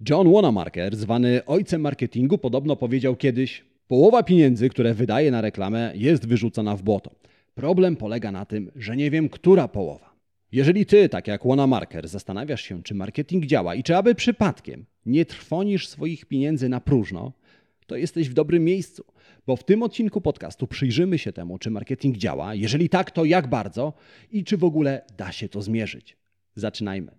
John Wanamaker, zwany ojcem marketingu, podobno powiedział kiedyś: Połowa pieniędzy, które wydaje na reklamę, jest wyrzucona w błoto. Problem polega na tym, że nie wiem, która połowa. Jeżeli ty, tak jak Wanamaker, zastanawiasz się, czy marketing działa i czy aby przypadkiem nie trwonisz swoich pieniędzy na próżno, to jesteś w dobrym miejscu, bo w tym odcinku podcastu przyjrzymy się temu, czy marketing działa, jeżeli tak, to jak bardzo i czy w ogóle da się to zmierzyć. Zaczynajmy.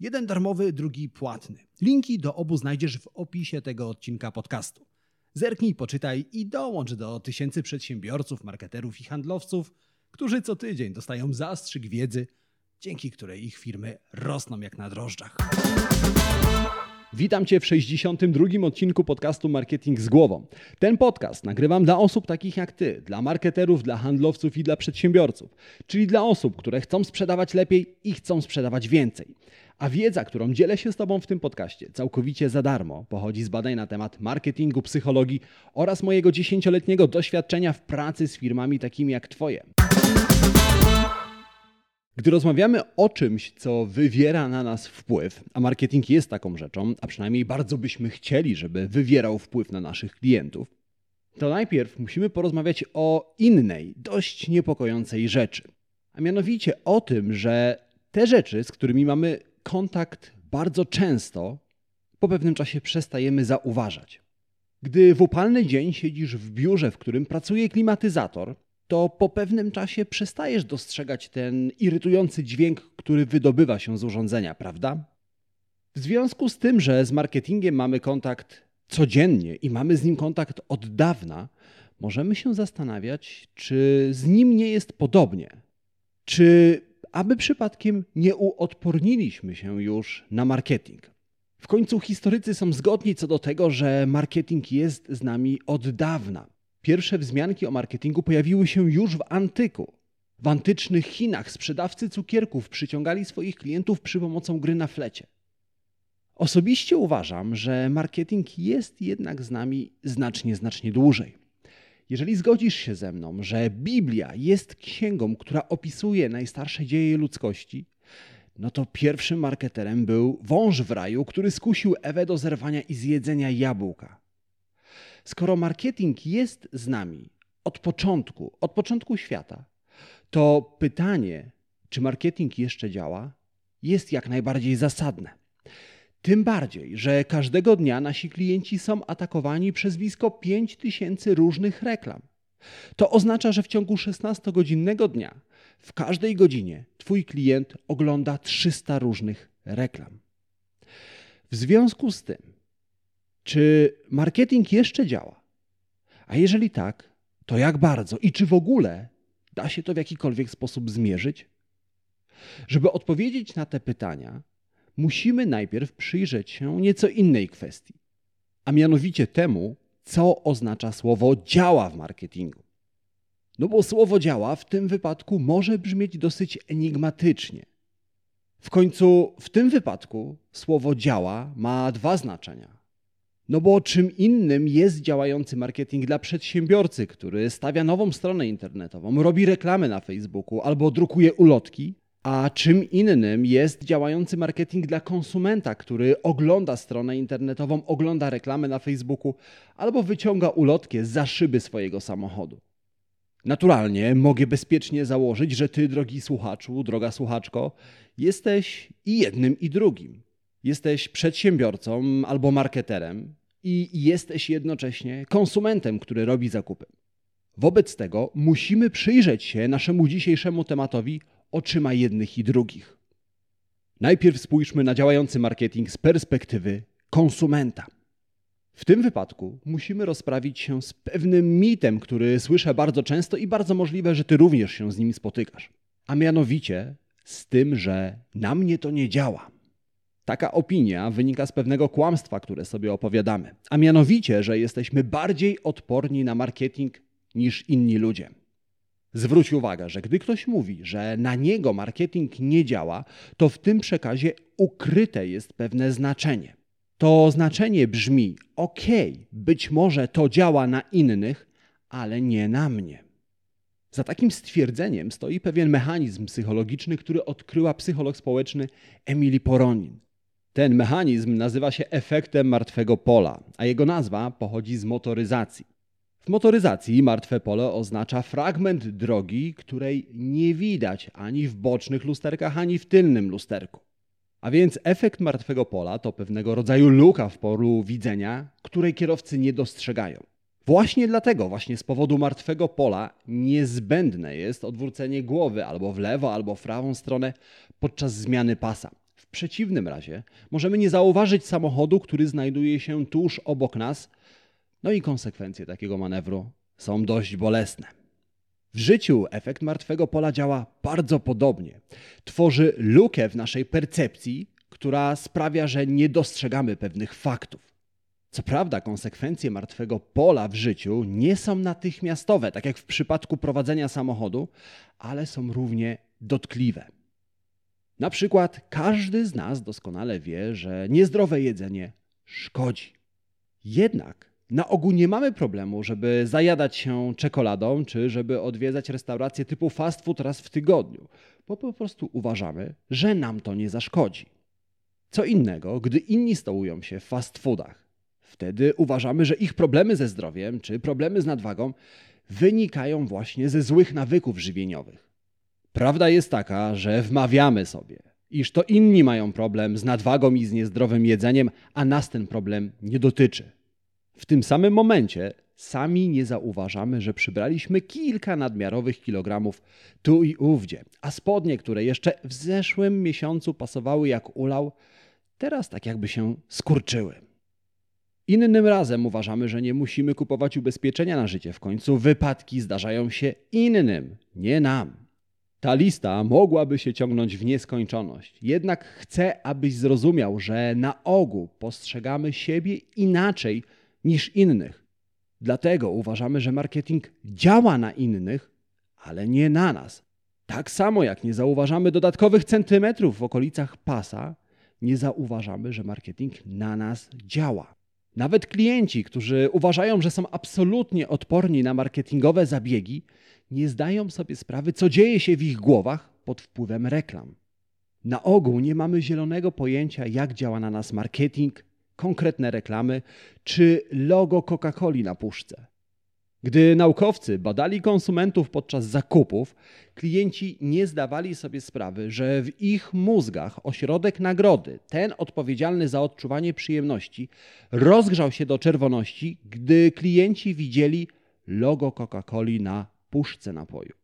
Jeden darmowy, drugi płatny. Linki do obu znajdziesz w opisie tego odcinka podcastu. Zerknij, poczytaj i dołącz do tysięcy przedsiębiorców, marketerów i handlowców, którzy co tydzień dostają zastrzyk wiedzy, dzięki której ich firmy rosną jak na drożdżach. Witam Cię w 62. odcinku podcastu Marketing z Głową. Ten podcast nagrywam dla osób takich jak Ty, dla marketerów, dla handlowców i dla przedsiębiorców, czyli dla osób, które chcą sprzedawać lepiej i chcą sprzedawać więcej. A wiedza, którą dzielę się z Tobą w tym podcaście, całkowicie za darmo, pochodzi z badań na temat marketingu, psychologii oraz mojego dziesięcioletniego doświadczenia w pracy z firmami takimi jak Twoje. Gdy rozmawiamy o czymś, co wywiera na nas wpływ, a marketing jest taką rzeczą, a przynajmniej bardzo byśmy chcieli, żeby wywierał wpływ na naszych klientów, to najpierw musimy porozmawiać o innej, dość niepokojącej rzeczy. A mianowicie o tym, że te rzeczy, z którymi mamy kontakt bardzo często, po pewnym czasie przestajemy zauważać. Gdy w upalny dzień siedzisz w biurze, w którym pracuje klimatyzator, to po pewnym czasie przestajesz dostrzegać ten irytujący dźwięk, który wydobywa się z urządzenia, prawda? W związku z tym, że z marketingiem mamy kontakt codziennie i mamy z nim kontakt od dawna, możemy się zastanawiać, czy z nim nie jest podobnie. Czy aby przypadkiem nie uodporniliśmy się już na marketing. W końcu historycy są zgodni co do tego, że marketing jest z nami od dawna. Pierwsze wzmianki o marketingu pojawiły się już w antyku. W antycznych Chinach sprzedawcy cukierków przyciągali swoich klientów przy pomocą gry na flecie. Osobiście uważam, że marketing jest jednak z nami znacznie, znacznie dłużej. Jeżeli zgodzisz się ze mną, że Biblia jest księgą, która opisuje najstarsze dzieje ludzkości, no to pierwszym marketerem był wąż w raju, który skusił Ewę do zerwania i zjedzenia jabłka. Skoro marketing jest z nami od początku, od początku świata, to pytanie, czy marketing jeszcze działa, jest jak najbardziej zasadne. Tym bardziej, że każdego dnia nasi klienci są atakowani przez blisko 5000 różnych reklam. To oznacza, że w ciągu 16-godzinnego dnia, w każdej godzinie, Twój klient ogląda 300 różnych reklam. W związku z tym, czy marketing jeszcze działa? A jeżeli tak, to jak bardzo i czy w ogóle da się to w jakikolwiek sposób zmierzyć? Żeby odpowiedzieć na te pytania, musimy najpierw przyjrzeć się nieco innej kwestii, a mianowicie temu, co oznacza słowo działa w marketingu. No bo słowo działa w tym wypadku może brzmieć dosyć enigmatycznie. W końcu w tym wypadku słowo działa ma dwa znaczenia. No bo czym innym jest działający marketing dla przedsiębiorcy, który stawia nową stronę internetową, robi reklamy na Facebooku albo drukuje ulotki, a czym innym jest działający marketing dla konsumenta, który ogląda stronę internetową, ogląda reklamy na Facebooku albo wyciąga ulotkę za szyby swojego samochodu. Naturalnie mogę bezpiecznie założyć, że ty, drogi słuchaczu, droga słuchaczko, jesteś i jednym, i drugim. Jesteś przedsiębiorcą albo marketerem i jesteś jednocześnie konsumentem, który robi zakupy. Wobec tego musimy przyjrzeć się naszemu dzisiejszemu tematowi oczyma jednych i drugich. Najpierw spójrzmy na działający marketing z perspektywy konsumenta. W tym wypadku musimy rozprawić się z pewnym mitem, który słyszę bardzo często i bardzo możliwe, że ty również się z nim spotykasz. A mianowicie z tym, że na mnie to nie działa. Taka opinia wynika z pewnego kłamstwa, które sobie opowiadamy, a mianowicie, że jesteśmy bardziej odporni na marketing niż inni ludzie. Zwróć uwagę, że gdy ktoś mówi, że na niego marketing nie działa, to w tym przekazie ukryte jest pewne znaczenie. To znaczenie brzmi: OK, być może to działa na innych, ale nie na mnie. Za takim stwierdzeniem stoi pewien mechanizm psychologiczny, który odkryła psycholog społeczny Emily Poronin. Ten mechanizm nazywa się efektem martwego pola, a jego nazwa pochodzi z motoryzacji. W motoryzacji martwe pole oznacza fragment drogi, której nie widać ani w bocznych lusterkach, ani w tylnym lusterku. A więc efekt martwego pola to pewnego rodzaju luka w polu widzenia, której kierowcy nie dostrzegają. Właśnie dlatego, właśnie z powodu martwego pola, niezbędne jest odwrócenie głowy albo w lewo, albo w prawą stronę podczas zmiany pasa. W przeciwnym razie możemy nie zauważyć samochodu, który znajduje się tuż obok nas, no i konsekwencje takiego manewru są dość bolesne. W życiu efekt martwego pola działa bardzo podobnie. Tworzy lukę w naszej percepcji, która sprawia, że nie dostrzegamy pewnych faktów. Co prawda, konsekwencje martwego pola w życiu nie są natychmiastowe, tak jak w przypadku prowadzenia samochodu, ale są równie dotkliwe. Na przykład, każdy z nas doskonale wie, że niezdrowe jedzenie szkodzi. Jednak na ogół nie mamy problemu, żeby zajadać się czekoladą, czy żeby odwiedzać restauracje typu fast food raz w tygodniu, bo po prostu uważamy, że nam to nie zaszkodzi. Co innego, gdy inni stołują się w fast foodach. Wtedy uważamy, że ich problemy ze zdrowiem czy problemy z nadwagą wynikają właśnie ze złych nawyków żywieniowych. Prawda jest taka, że wmawiamy sobie, iż to inni mają problem z nadwagą i z niezdrowym jedzeniem, a nas ten problem nie dotyczy. W tym samym momencie sami nie zauważamy, że przybraliśmy kilka nadmiarowych kilogramów tu i ówdzie, a spodnie, które jeszcze w zeszłym miesiącu pasowały jak ulał, teraz tak jakby się skurczyły. Innym razem uważamy, że nie musimy kupować ubezpieczenia na życie. W końcu wypadki zdarzają się innym, nie nam. Ta lista mogłaby się ciągnąć w nieskończoność. Jednak chcę, abyś zrozumiał, że na ogół postrzegamy siebie inaczej niż innych. Dlatego uważamy, że marketing działa na innych, ale nie na nas. Tak samo jak nie zauważamy dodatkowych centymetrów w okolicach pasa, nie zauważamy, że marketing na nas działa. Nawet klienci, którzy uważają, że są absolutnie odporni na marketingowe zabiegi, nie zdają sobie sprawy, co dzieje się w ich głowach pod wpływem reklam. Na ogół nie mamy zielonego pojęcia, jak działa na nas marketing, konkretne reklamy czy logo Coca-Coli na puszce. Gdy naukowcy badali konsumentów podczas zakupów, klienci nie zdawali sobie sprawy, że w ich mózgach ośrodek nagrody, ten odpowiedzialny za odczuwanie przyjemności, rozgrzał się do czerwoności, gdy klienci widzieli logo Coca-Coli na puszce napoju.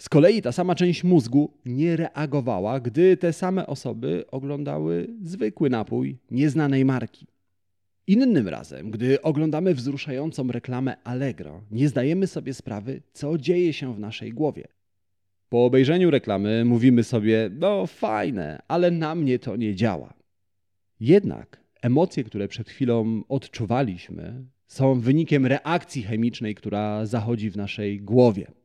Z kolei ta sama część mózgu nie reagowała, gdy te same osoby oglądały zwykły napój nieznanej marki. Innym razem, gdy oglądamy wzruszającą reklamę Allegro, nie zdajemy sobie sprawy, co dzieje się w naszej głowie. Po obejrzeniu reklamy mówimy sobie: No, fajne, ale na mnie to nie działa. Jednak emocje, które przed chwilą odczuwaliśmy, są wynikiem reakcji chemicznej, która zachodzi w naszej głowie.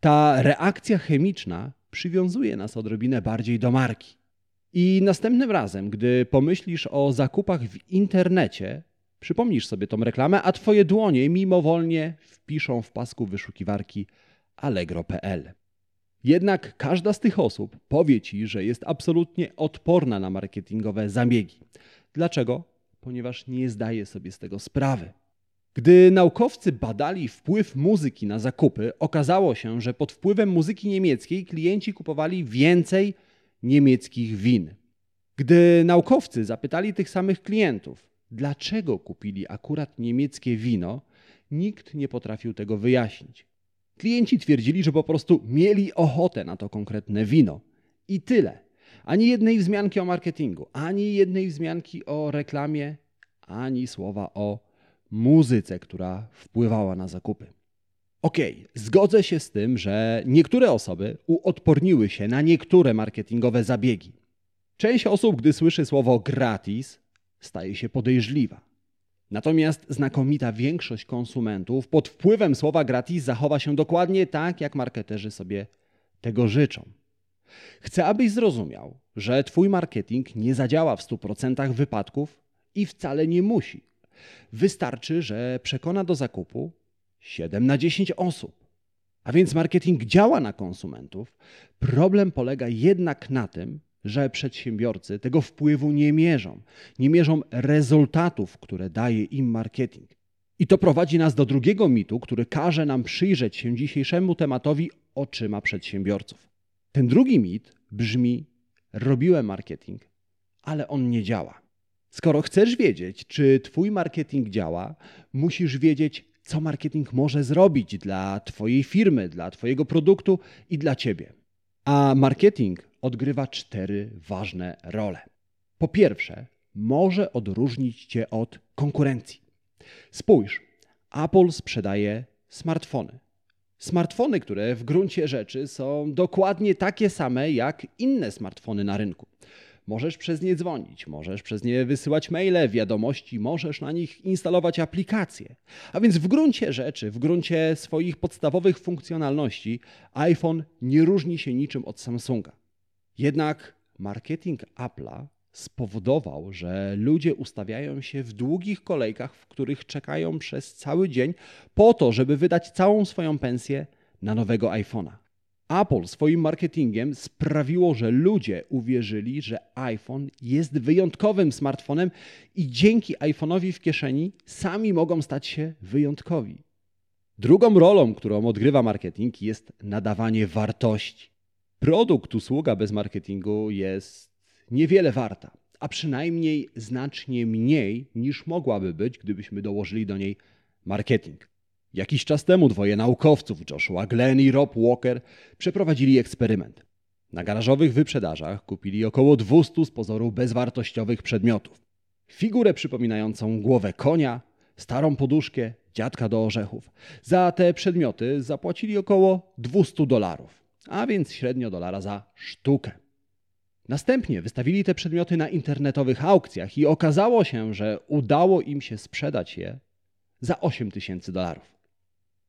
Ta reakcja chemiczna przywiązuje nas odrobinę bardziej do marki. I następnym razem, gdy pomyślisz o zakupach w internecie, przypomnisz sobie tą reklamę, a twoje dłonie mimowolnie wpiszą w pasku wyszukiwarki allegro.pl. Jednak każda z tych osób powie ci, że jest absolutnie odporna na marketingowe zabiegi. Dlaczego? Ponieważ nie zdaje sobie z tego sprawy. Gdy naukowcy badali wpływ muzyki na zakupy, okazało się, że pod wpływem muzyki niemieckiej klienci kupowali więcej niemieckich win. Gdy naukowcy zapytali tych samych klientów, dlaczego kupili akurat niemieckie wino, nikt nie potrafił tego wyjaśnić. Klienci twierdzili, że po prostu mieli ochotę na to konkretne wino. I tyle. Ani jednej wzmianki o marketingu, ani jednej wzmianki o reklamie, ani słowa o muzyce, która wpływała na zakupy. Okej, okay, zgodzę się z tym, że niektóre osoby uodporniły się na niektóre marketingowe zabiegi. Część osób, gdy słyszy słowo gratis, staje się podejrzliwa. Natomiast znakomita większość konsumentów pod wpływem słowa gratis zachowa się dokładnie tak, jak marketerzy sobie tego życzą. Chcę, abyś zrozumiał, że Twój marketing nie zadziała w 100% wypadków i wcale nie musi. Wystarczy, że przekona do zakupu 7 na 10 osób. A więc marketing działa na konsumentów. Problem polega jednak na tym, że przedsiębiorcy tego wpływu nie mierzą. Nie mierzą rezultatów, które daje im marketing. I to prowadzi nas do drugiego mitu, który każe nam przyjrzeć się dzisiejszemu tematowi oczyma przedsiębiorców. Ten drugi mit brzmi: robiłem marketing, ale on nie działa. Skoro chcesz wiedzieć, czy Twój marketing działa, musisz wiedzieć, co marketing może zrobić dla Twojej firmy, dla Twojego produktu i dla Ciebie. A marketing odgrywa cztery ważne role. Po pierwsze, może odróżnić Cię od konkurencji. Spójrz, Apple sprzedaje smartfony. Smartfony, które w gruncie rzeczy są dokładnie takie same jak inne smartfony na rynku. Możesz przez nie dzwonić, możesz przez nie wysyłać maile, wiadomości, możesz na nich instalować aplikacje. A więc w gruncie rzeczy, w gruncie swoich podstawowych funkcjonalności, iPhone nie różni się niczym od Samsunga. Jednak marketing Apple'a spowodował, że ludzie ustawiają się w długich kolejkach, w których czekają przez cały dzień po to, żeby wydać całą swoją pensję na nowego iPhone'a. Apple swoim marketingiem sprawiło, że ludzie uwierzyli, że iPhone jest wyjątkowym smartfonem i dzięki iPhone'owi w kieszeni sami mogą stać się wyjątkowi. Drugą rolą, którą odgrywa marketing, jest nadawanie wartości. Produkt, usługa bez marketingu jest niewiele warta, a przynajmniej znacznie mniej niż mogłaby być, gdybyśmy dołożyli do niej marketing. Jakiś czas temu dwoje naukowców, Joshua Glenn i Rob Walker, przeprowadzili eksperyment. Na garażowych wyprzedażach kupili około 200 z pozoru bezwartościowych przedmiotów. Figurę przypominającą głowę konia, starą poduszkę, dziadka do orzechów. Za te przedmioty zapłacili około 200 dolarów, a więc średnio dolara za sztukę. Następnie wystawili te przedmioty na internetowych aukcjach i okazało się, że udało im się sprzedać je za 8 tysięcy dolarów.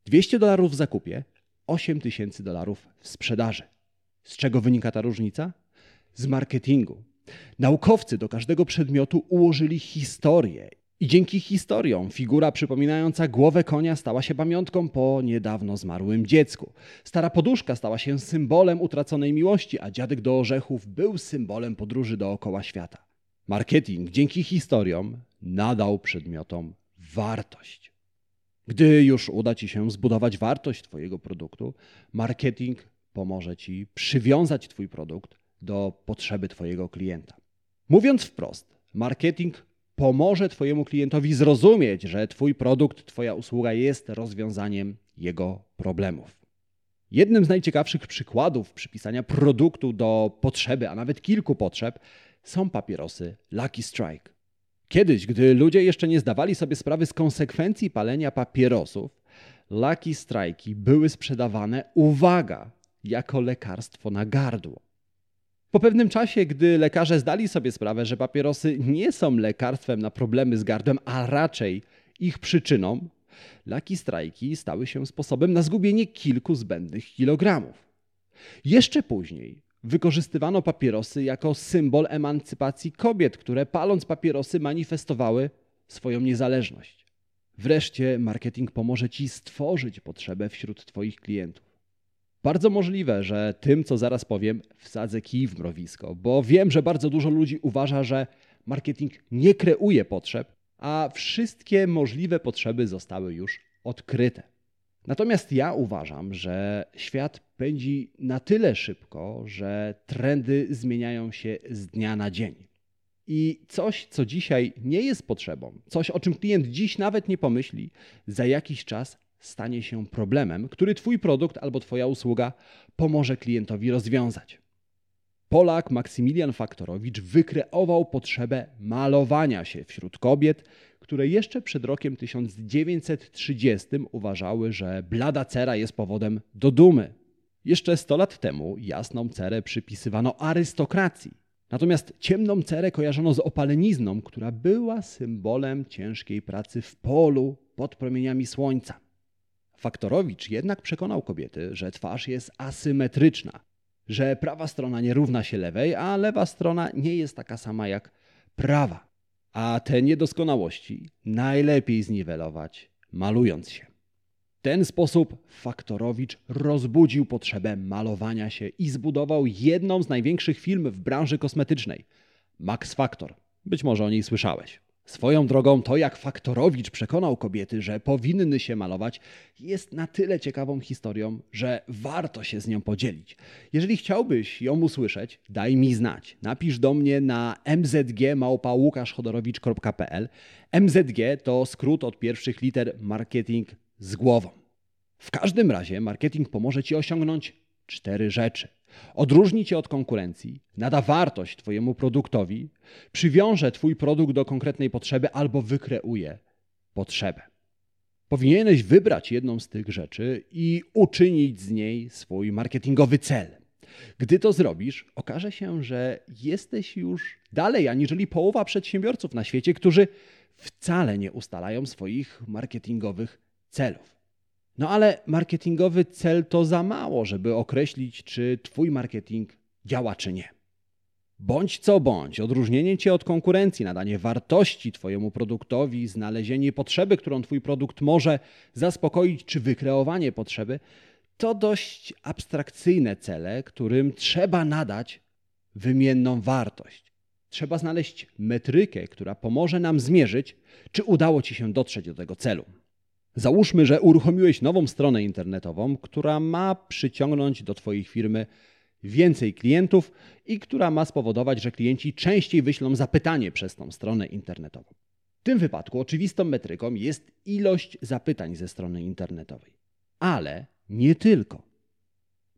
200 dolarów w zakupie, 8 tysięcy dolarów w sprzedaży. Z czego wynika ta różnica? Z marketingu. Naukowcy do każdego przedmiotu ułożyli historię i dzięki historiom figura przypominająca głowę konia stała się pamiątką po niedawno zmarłym dziecku. Stara poduszka stała się symbolem utraconej miłości, a dziadek do orzechów był symbolem podróży dookoła świata. Marketing dzięki historiom nadał przedmiotom wartość. Gdy już uda Ci się zbudować wartość Twojego produktu, marketing pomoże Ci przywiązać Twój produkt do potrzeby Twojego klienta. Mówiąc wprost, marketing pomoże Twojemu klientowi zrozumieć, że Twój produkt, Twoja usługa jest rozwiązaniem jego problemów. Jednym z najciekawszych przykładów przypisania produktu do potrzeby, a nawet kilku potrzeb, są papierosy Lucky Strike. Kiedyś, gdy ludzie jeszcze nie zdawali sobie sprawy z konsekwencji palenia papierosów, Lucky Strike'i były sprzedawane, uwaga, jako lekarstwo na gardło. Po pewnym czasie, gdy lekarze zdali sobie sprawę, że papierosy nie są lekarstwem na problemy z gardłem, a raczej ich przyczyną, Lucky Strike'i stały się sposobem na zgubienie kilku zbędnych kilogramów. Jeszcze później wykorzystywano papierosy jako symbol emancypacji kobiet, które paląc papierosy manifestowały swoją niezależność. Wreszcie marketing pomoże Ci stworzyć potrzebę wśród Twoich klientów. Bardzo możliwe, że tym, co zaraz powiem, wsadzę kij w mrowisko, bo wiem, że bardzo dużo ludzi uważa, że marketing nie kreuje potrzeb, a wszystkie możliwe potrzeby zostały już odkryte. Natomiast ja uważam, że świat pędzi na tyle szybko, że trendy zmieniają się z dnia na dzień. I coś, co dzisiaj nie jest potrzebą, coś, o czym klient dziś nawet nie pomyśli, za jakiś czas stanie się problemem, który Twój produkt albo Twoja usługa pomoże klientowi rozwiązać. Polak Maksymilian Faktorowicz wykreował potrzebę malowania się wśród kobiet, które jeszcze przed rokiem 1930 uważały, że blada cera jest powodem do dumy. Jeszcze 100 lat temu jasną cerę przypisywano arystokracji. Natomiast ciemną cerę kojarzono z opalenizną, która była symbolem ciężkiej pracy w polu pod promieniami słońca. Faktorowicz jednak przekonał kobiety, że twarz jest asymetryczna, że prawa strona nie równa się lewej, a lewa strona nie jest taka sama jak prawa. A te niedoskonałości najlepiej zniwelować, malując się. Ten sposób Faktorowicz rozbudził potrzebę malowania się i zbudował jedną z największych firm w branży kosmetycznej Max Factor. Być może o niej słyszałeś. Swoją drogą, to jak Faktorowicz przekonał kobiety, że powinny się malować, jest na tyle ciekawą historią, że warto się z nią podzielić. Jeżeli chciałbyś ją usłyszeć, daj mi znać. Napisz do mnie na mzg.łukaszchodorowicz.pl. MZG to skrót od pierwszych liter marketing z głową. W każdym razie marketing pomoże Ci osiągnąć cztery rzeczy. Odróżni Cię od konkurencji, nada wartość Twojemu produktowi, przywiąże Twój produkt do konkretnej potrzeby albo wykreuje potrzebę. Powinieneś wybrać jedną z tych rzeczy i uczynić z niej swój marketingowy cel. Gdy to zrobisz, okaże się, że jesteś już dalej aniżeli połowa przedsiębiorców na świecie, którzy wcale nie ustalają swoich marketingowych celów. No ale marketingowy cel to za mało, żeby określić, czy Twój marketing działa, czy nie. Bądź co bądź, odróżnienie Cię od konkurencji, nadanie wartości Twojemu produktowi, znalezienie potrzeby, którą Twój produkt może zaspokoić, czy wykreowanie potrzeby, to dość abstrakcyjne cele, którym trzeba nadać wymienną wartość. Trzeba znaleźć metrykę, która pomoże nam zmierzyć, czy udało Ci się dotrzeć do tego celu. Załóżmy, że uruchomiłeś nową stronę internetową, która ma przyciągnąć do Twojej firmy więcej klientów i która ma spowodować, że klienci częściej wyślą zapytanie przez tą stronę internetową. W tym wypadku oczywistą metryką jest ilość zapytań ze strony internetowej. Ale nie tylko.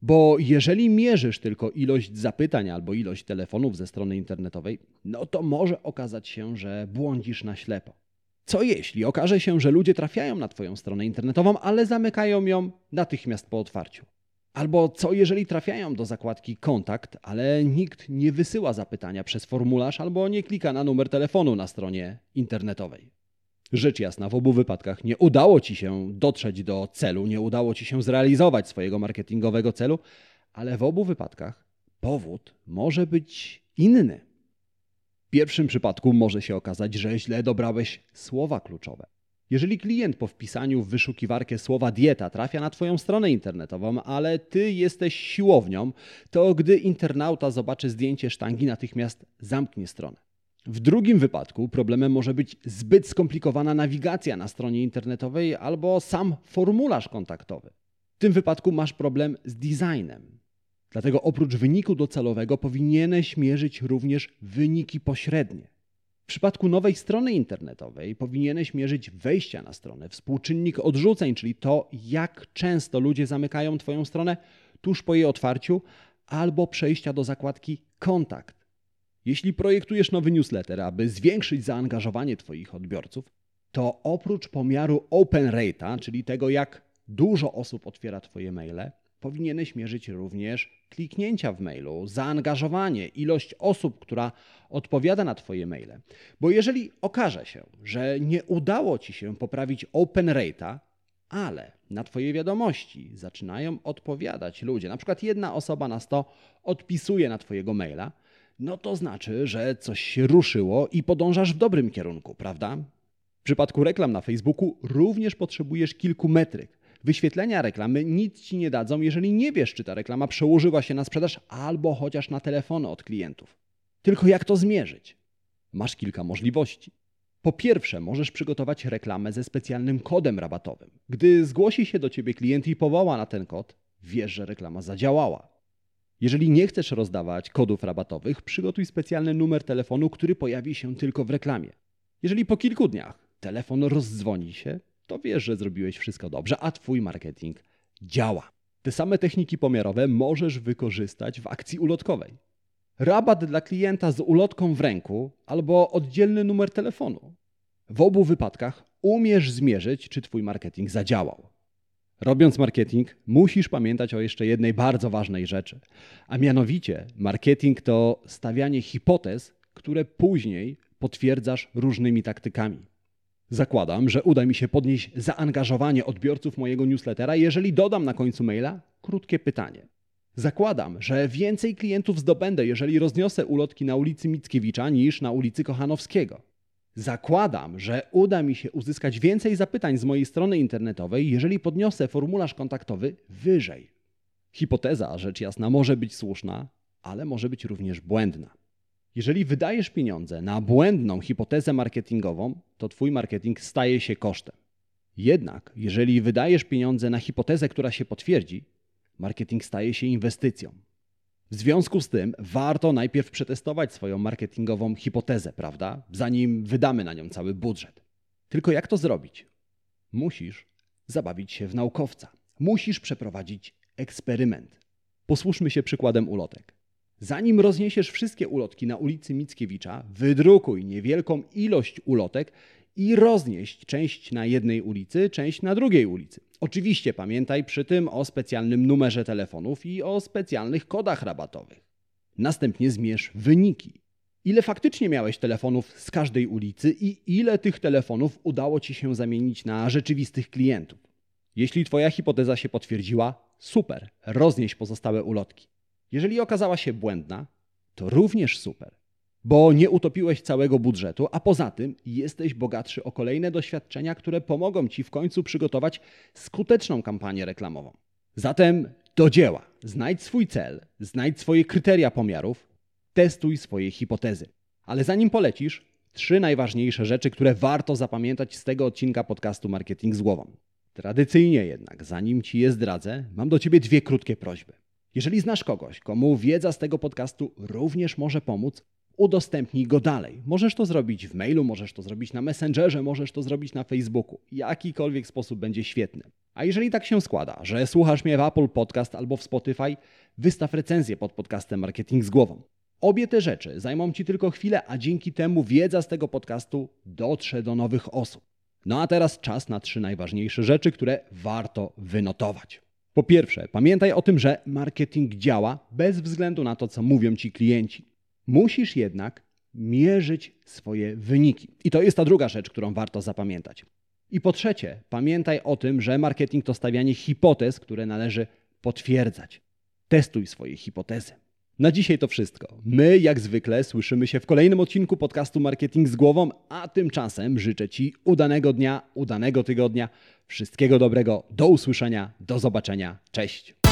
Bo jeżeli mierzysz tylko ilość zapytań albo ilość telefonów ze strony internetowej, no to może okazać się, że błądzisz na ślepo. Co jeśli okaże się, że ludzie trafiają na Twoją stronę internetową, ale zamykają ją natychmiast po otwarciu? Albo co jeżeli trafiają do zakładki kontakt, ale nikt nie wysyła zapytania przez formularz albo nie klika na numer telefonu na stronie internetowej? Rzecz jasna, w obu wypadkach nie udało Ci się dotrzeć do celu, nie udało Ci się zrealizować swojego marketingowego celu, ale w obu wypadkach powód może być inny pierwszym przypadku może się okazać, że źle dobrałeś słowa kluczowe. Jeżeli klient po wpisaniu w wyszukiwarkę słowa dieta trafia na Twoją stronę internetową, ale Ty jesteś siłownią, to gdy internauta zobaczy zdjęcie sztangi, natychmiast zamknie stronę. W drugim wypadku problemem może być zbyt skomplikowana nawigacja na stronie internetowej albo sam formularz kontaktowy. W tym wypadku masz problem z designem. Dlatego oprócz wyniku docelowego powinieneś mierzyć również wyniki pośrednie. W przypadku nowej strony internetowej powinieneś mierzyć wejścia na stronę, współczynnik odrzuceń, czyli to, jak często ludzie zamykają Twoją stronę tuż po jej otwarciu, albo przejścia do zakładki Kontakt. Jeśli projektujesz nowy newsletter, aby zwiększyć zaangażowanie Twoich odbiorców, to oprócz pomiaru open rate'a, czyli tego, jak dużo osób otwiera Twoje maile, powinieneś mierzyć również kliknięcia w mailu, zaangażowanie, ilość osób, która odpowiada na Twoje maile. Bo jeżeli okaże się, że nie udało Ci się poprawić open rate'a, ale na Twoje wiadomości zaczynają odpowiadać ludzie, na przykład jedna osoba na 100 odpisuje na Twojego maila, no to znaczy, że coś się ruszyło i podążasz w dobrym kierunku, prawda? W przypadku reklam na Facebooku również potrzebujesz kilku metryk Wyświetlenia reklamy nic ci nie dadzą, jeżeli nie wiesz, czy ta reklama przełożyła się na sprzedaż albo chociaż na telefony od klientów. Tylko jak to zmierzyć? Masz kilka możliwości. Po pierwsze, możesz przygotować reklamę ze specjalnym kodem rabatowym. Gdy zgłosi się do ciebie klient i powoła na ten kod, wiesz, że reklama zadziałała. Jeżeli nie chcesz rozdawać kodów rabatowych, przygotuj specjalny numer telefonu, który pojawi się tylko w reklamie. Jeżeli po kilku dniach telefon rozdzwoni się, to wiesz, że zrobiłeś wszystko dobrze, a Twój marketing działa. Te same techniki pomiarowe możesz wykorzystać w akcji ulotkowej. Rabat dla klienta z ulotką w ręku albo oddzielny numer telefonu. W obu wypadkach umiesz zmierzyć, czy Twój marketing zadziałał. Robiąc marketing, musisz pamiętać o jeszcze jednej bardzo ważnej rzeczy. A mianowicie, marketing to stawianie hipotez, które później potwierdzasz różnymi taktykami. Zakładam, że uda mi się podnieść zaangażowanie odbiorców mojego newslettera, jeżeli dodam na końcu maila krótkie pytanie. Zakładam, że więcej klientów zdobędę, jeżeli rozniosę ulotki na ulicy Mickiewicza niż na ulicy Kochanowskiego. Zakładam, że uda mi się uzyskać więcej zapytań z mojej strony internetowej, jeżeli podniosę formularz kontaktowy wyżej. Hipoteza, rzecz jasna, może być słuszna, ale może być również błędna. Jeżeli wydajesz pieniądze na błędną hipotezę marketingową, to Twój marketing staje się kosztem. Jednak, jeżeli wydajesz pieniądze na hipotezę, która się potwierdzi, marketing staje się inwestycją. W związku z tym warto najpierw przetestować swoją marketingową hipotezę, prawda? Zanim wydamy na nią cały budżet. Tylko jak to zrobić? Musisz zabawić się w naukowca. Musisz przeprowadzić eksperyment. Posłuszmy się przykładem ulotek. Zanim rozniesiesz wszystkie ulotki na ulicy Mickiewicza, wydrukuj niewielką ilość ulotek i roznieść część na jednej ulicy, część na drugiej ulicy. Oczywiście pamiętaj przy tym o specjalnym numerze telefonów i o specjalnych kodach rabatowych. Następnie zmierz wyniki. Ile faktycznie miałeś telefonów z każdej ulicy i ile tych telefonów udało ci się zamienić na rzeczywistych klientów? Jeśli Twoja hipoteza się potwierdziła, super, roznieś pozostałe ulotki. Jeżeli okazała się błędna, to również super bo nie utopiłeś całego budżetu, a poza tym jesteś bogatszy o kolejne doświadczenia, które pomogą ci w końcu przygotować skuteczną kampanię reklamową. Zatem do dzieła. Znajdź swój cel, znajdź swoje kryteria pomiarów, testuj swoje hipotezy. Ale zanim polecisz, trzy najważniejsze rzeczy, które warto zapamiętać z tego odcinka podcastu Marketing z głową. Tradycyjnie jednak, zanim ci je zdradzę, mam do ciebie dwie krótkie prośby. Jeżeli znasz kogoś, komu wiedza z tego podcastu również może pomóc, udostępnij go dalej. Możesz to zrobić w mailu, możesz to zrobić na Messengerze, możesz to zrobić na Facebooku. Jakikolwiek sposób będzie świetny. A jeżeli tak się składa, że słuchasz mnie w Apple Podcast albo w Spotify, wystaw recenzję pod podcastem Marketing z głową. Obie te rzeczy zajmą Ci tylko chwilę, a dzięki temu wiedza z tego podcastu dotrze do nowych osób. No a teraz czas na trzy najważniejsze rzeczy, które warto wynotować. Po pierwsze, pamiętaj o tym, że marketing działa bez względu na to, co mówią Ci klienci. Musisz jednak mierzyć swoje wyniki. I to jest ta druga rzecz, którą warto zapamiętać. I po trzecie, pamiętaj o tym, że marketing to stawianie hipotez, które należy potwierdzać. Testuj swoje hipotezy. Na dzisiaj to wszystko. My, jak zwykle, słyszymy się w kolejnym odcinku podcastu Marketing z głową, a tymczasem życzę Ci udanego dnia, udanego tygodnia, wszystkiego dobrego, do usłyszenia, do zobaczenia, cześć.